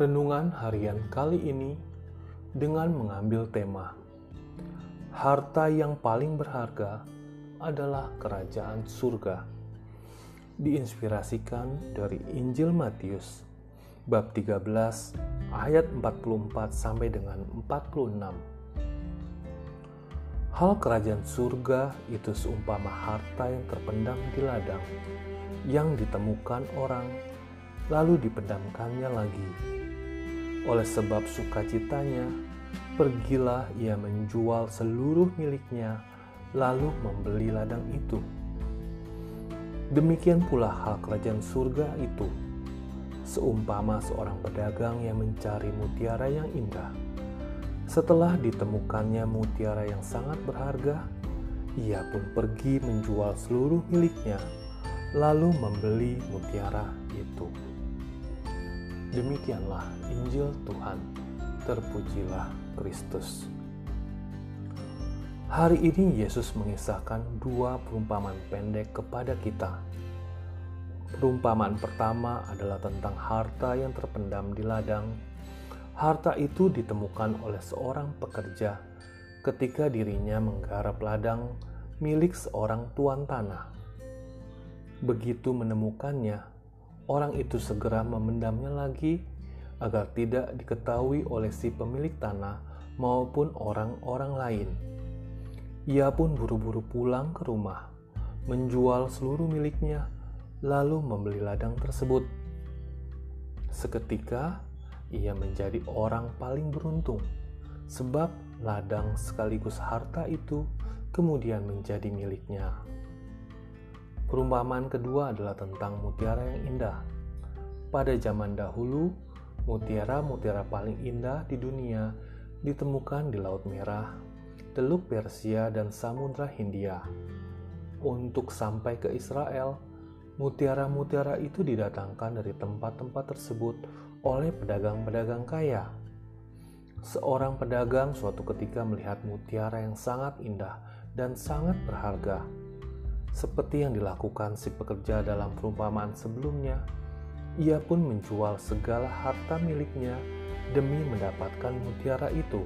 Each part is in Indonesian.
renungan harian kali ini dengan mengambil tema Harta yang paling berharga adalah kerajaan surga. Diinspirasikan dari Injil Matius bab 13 ayat 44 sampai dengan 46. Hal kerajaan surga itu seumpama harta yang terpendam di ladang yang ditemukan orang lalu dipendamkannya lagi. Oleh sebab sukacitanya, pergilah ia menjual seluruh miliknya lalu membeli ladang itu. Demikian pula hal kerajaan surga itu seumpama seorang pedagang yang mencari mutiara yang indah. Setelah ditemukannya mutiara yang sangat berharga, ia pun pergi menjual seluruh miliknya, lalu membeli mutiara itu. Demikianlah Injil Tuhan. Terpujilah Kristus. Hari ini Yesus mengisahkan dua perumpamaan pendek kepada kita Perumpamaan pertama adalah tentang harta yang terpendam di ladang. Harta itu ditemukan oleh seorang pekerja ketika dirinya menggarap ladang milik seorang tuan tanah. Begitu menemukannya, orang itu segera memendamnya lagi agar tidak diketahui oleh si pemilik tanah maupun orang-orang lain. Ia pun buru-buru pulang ke rumah, menjual seluruh miliknya lalu membeli ladang tersebut. Seketika ia menjadi orang paling beruntung, sebab ladang sekaligus harta itu kemudian menjadi miliknya. Perumpamaan kedua adalah tentang mutiara yang indah. Pada zaman dahulu, mutiara-mutiara paling indah di dunia ditemukan di Laut Merah, Teluk Persia, dan Samudra Hindia. Untuk sampai ke Israel, Mutiara-mutiara itu didatangkan dari tempat-tempat tersebut oleh pedagang-pedagang kaya. Seorang pedagang suatu ketika melihat mutiara yang sangat indah dan sangat berharga. Seperti yang dilakukan si pekerja dalam perumpamaan sebelumnya, ia pun menjual segala harta miliknya demi mendapatkan mutiara itu.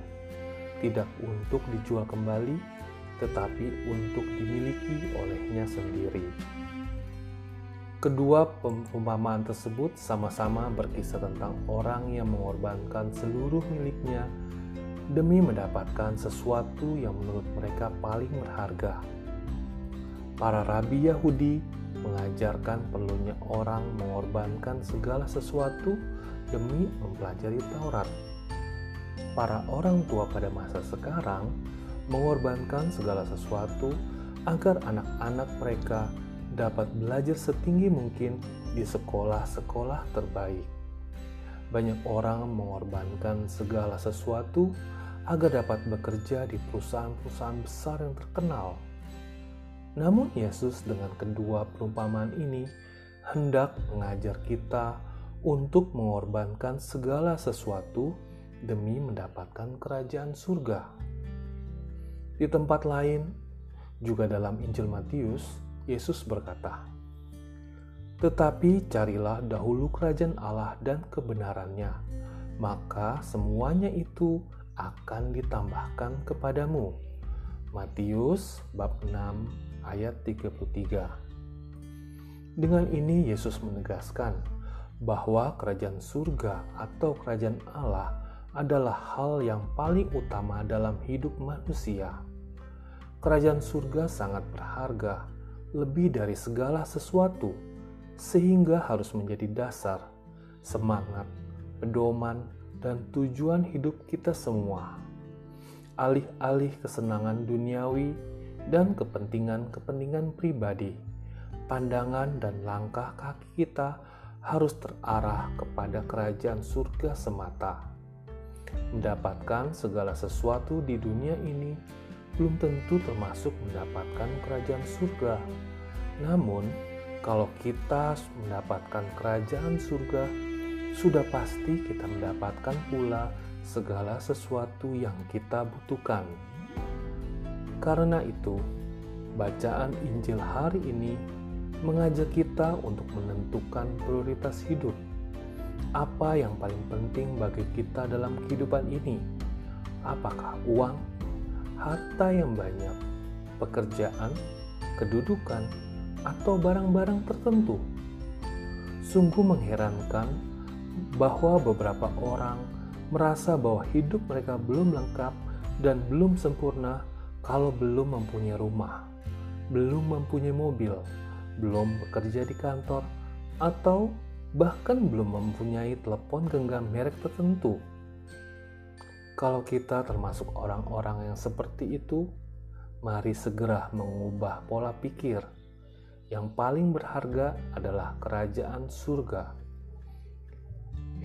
Tidak untuk dijual kembali, tetapi untuk dimiliki olehnya sendiri. Kedua perumpamaan tersebut sama-sama berkisah tentang orang yang mengorbankan seluruh miliknya demi mendapatkan sesuatu yang menurut mereka paling berharga. Para rabi Yahudi mengajarkan perlunya orang mengorbankan segala sesuatu demi mempelajari Taurat. Para orang tua pada masa sekarang mengorbankan segala sesuatu agar anak-anak mereka dapat belajar setinggi mungkin di sekolah-sekolah terbaik. Banyak orang mengorbankan segala sesuatu agar dapat bekerja di perusahaan-perusahaan besar yang terkenal. Namun, Yesus dengan kedua perumpamaan ini hendak mengajar kita untuk mengorbankan segala sesuatu demi mendapatkan kerajaan surga. Di tempat lain, juga dalam Injil Matius, Yesus berkata, "Tetapi carilah dahulu kerajaan Allah dan kebenarannya, maka semuanya itu akan ditambahkan kepadamu." Matius bab 6 ayat 33. Dengan ini Yesus menegaskan bahwa kerajaan surga atau kerajaan Allah adalah hal yang paling utama dalam hidup manusia. Kerajaan surga sangat berharga lebih dari segala sesuatu, sehingga harus menjadi dasar, semangat, pedoman, dan tujuan hidup kita semua. Alih-alih kesenangan duniawi dan kepentingan-kepentingan pribadi, pandangan dan langkah kaki kita harus terarah kepada kerajaan surga semata. Mendapatkan segala sesuatu di dunia ini belum tentu termasuk mendapatkan kerajaan surga. Namun, kalau kita mendapatkan kerajaan surga, sudah pasti kita mendapatkan pula segala sesuatu yang kita butuhkan. Karena itu, bacaan Injil hari ini mengajak kita untuk menentukan prioritas hidup. apa yang paling penting bagi kita dalam kehidupan ini? Apakah uang, harta yang banyak, pekerjaan, kedudukan, atau barang-barang tertentu? Sungguh mengherankan bahwa beberapa orang merasa bahwa hidup mereka belum lengkap dan belum sempurna kalau belum mempunyai rumah, belum mempunyai mobil, belum bekerja di kantor, atau bahkan belum mempunyai telepon genggam merek tertentu. Kalau kita termasuk orang-orang yang seperti itu, mari segera mengubah pola pikir. Yang paling berharga adalah kerajaan surga.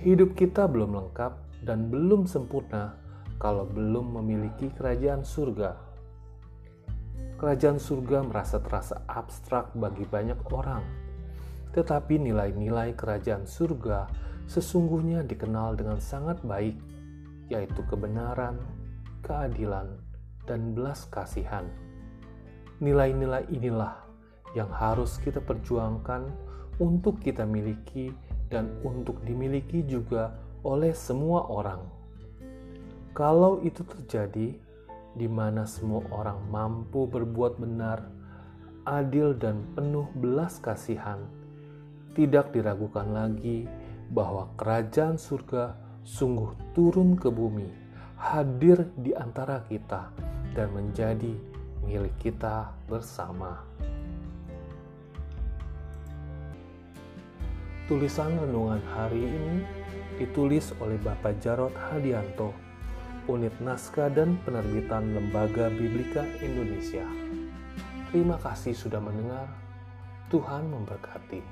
Hidup kita belum lengkap dan belum sempurna kalau belum memiliki kerajaan surga. Kerajaan surga merasa terasa abstrak bagi banyak orang tetapi nilai-nilai kerajaan surga sesungguhnya dikenal dengan sangat baik, yaitu kebenaran, keadilan, dan belas kasihan. Nilai-nilai inilah yang harus kita perjuangkan untuk kita miliki dan untuk dimiliki juga oleh semua orang. Kalau itu terjadi, di mana semua orang mampu berbuat benar, adil, dan penuh belas kasihan, tidak diragukan lagi bahwa kerajaan surga sungguh turun ke bumi, hadir di antara kita, dan menjadi milik kita bersama. Tulisan renungan hari ini ditulis oleh Bapak Jarod Hadianto, Unit Naskah dan Penerbitan Lembaga Biblika Indonesia. Terima kasih sudah mendengar. Tuhan memberkati.